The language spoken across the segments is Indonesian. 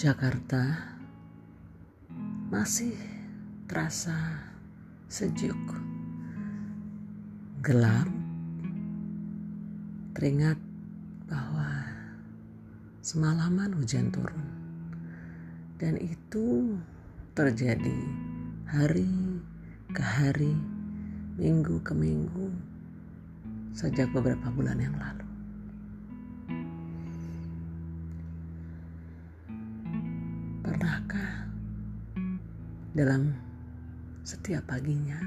Jakarta masih terasa sejuk, gelap. Teringat bahwa semalaman hujan turun, dan itu terjadi hari ke hari, minggu ke minggu, sejak beberapa bulan yang lalu. Pernahkah dalam setiap paginya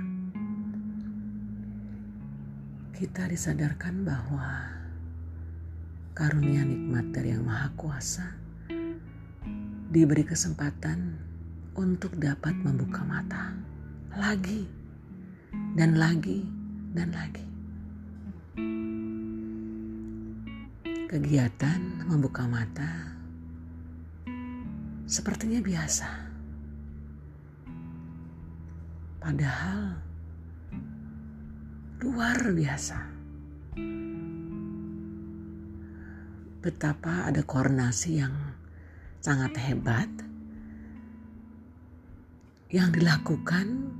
kita disadarkan bahwa karunia nikmat dari Yang Maha Kuasa diberi kesempatan untuk dapat membuka mata lagi dan lagi dan lagi. Kegiatan membuka mata sepertinya biasa. Padahal luar biasa. Betapa ada koordinasi yang sangat hebat yang dilakukan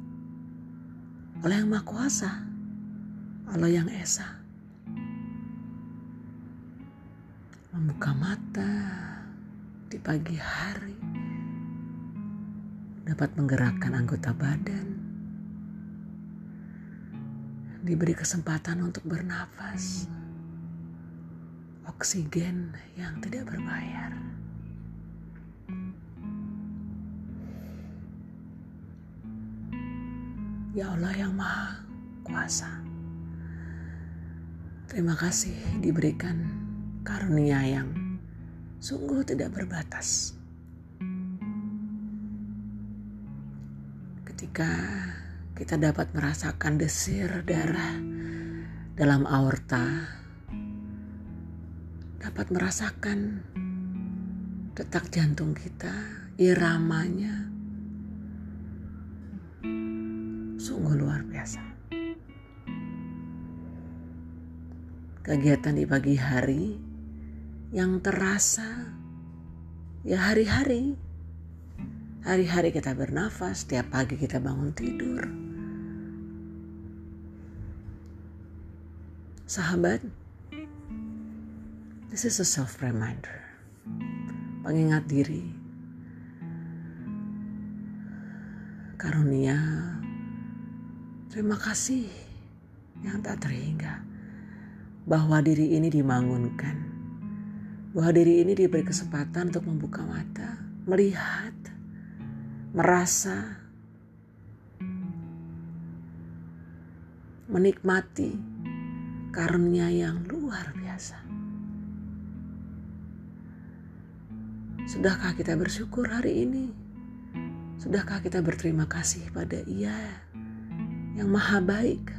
oleh Yang Maha Kuasa, oleh Yang Esa. Membuka mata di pagi hari dapat menggerakkan anggota badan, diberi kesempatan untuk bernafas, oksigen yang tidak berbayar. Ya Allah yang Maha Kuasa, terima kasih diberikan karunia yang sungguh tidak berbatas. Ketika kita dapat merasakan desir darah dalam aorta, dapat merasakan detak jantung kita, iramanya, sungguh luar biasa. Kegiatan di pagi hari yang terasa ya hari-hari. Hari-hari kita bernafas, setiap pagi kita bangun tidur. Sahabat, this is a self reminder. Pengingat diri. Karunia, terima kasih yang tak terhingga bahwa diri ini dibangunkan bahwa diri ini diberi kesempatan untuk membuka mata, melihat, merasa, menikmati karunia yang luar biasa. Sudahkah kita bersyukur hari ini? Sudahkah kita berterima kasih pada Ia yang Maha Baik?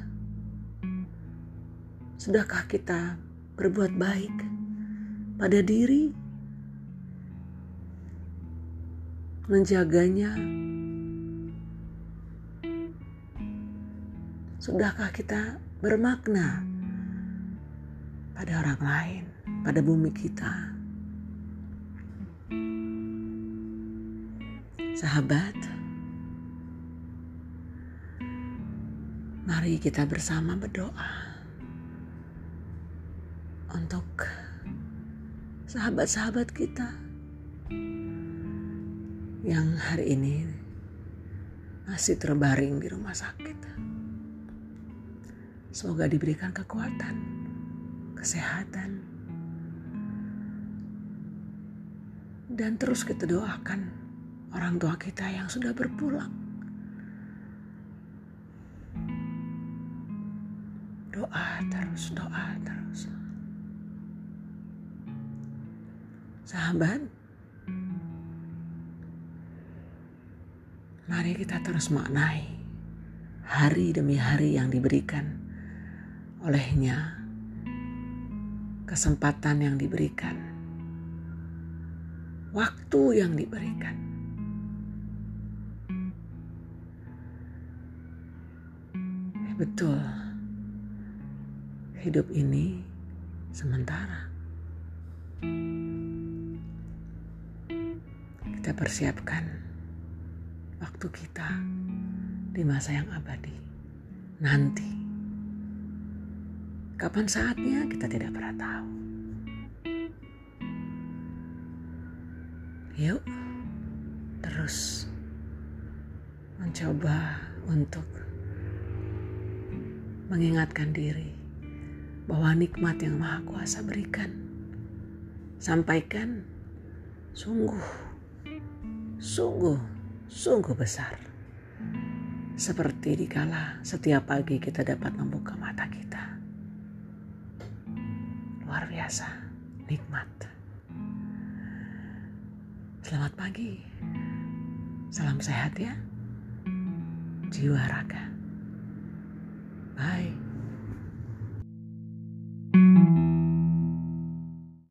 Sudahkah kita berbuat baik? Pada diri, menjaganya. Sudahkah kita bermakna pada orang lain, pada bumi kita? Sahabat, mari kita bersama berdoa untuk sahabat-sahabat kita yang hari ini masih terbaring di rumah sakit. Semoga diberikan kekuatan, kesehatan, dan terus kita doakan orang tua kita yang sudah berpulang. Doa terus, doa terus. Sahabat, mari kita terus maknai hari demi hari yang diberikan olehnya, kesempatan yang diberikan, waktu yang diberikan. Betul, hidup ini sementara. Kita persiapkan waktu kita di masa yang abadi nanti. Kapan saatnya kita tidak pernah tahu. Yuk, terus mencoba untuk mengingatkan diri bahwa nikmat yang Maha Kuasa berikan, sampaikan sungguh, sungguh, sungguh besar. Seperti dikala setiap pagi kita dapat membuka mata kita. Luar biasa, nikmat. Selamat pagi. Salam sehat ya. Jiwa raga. Bye.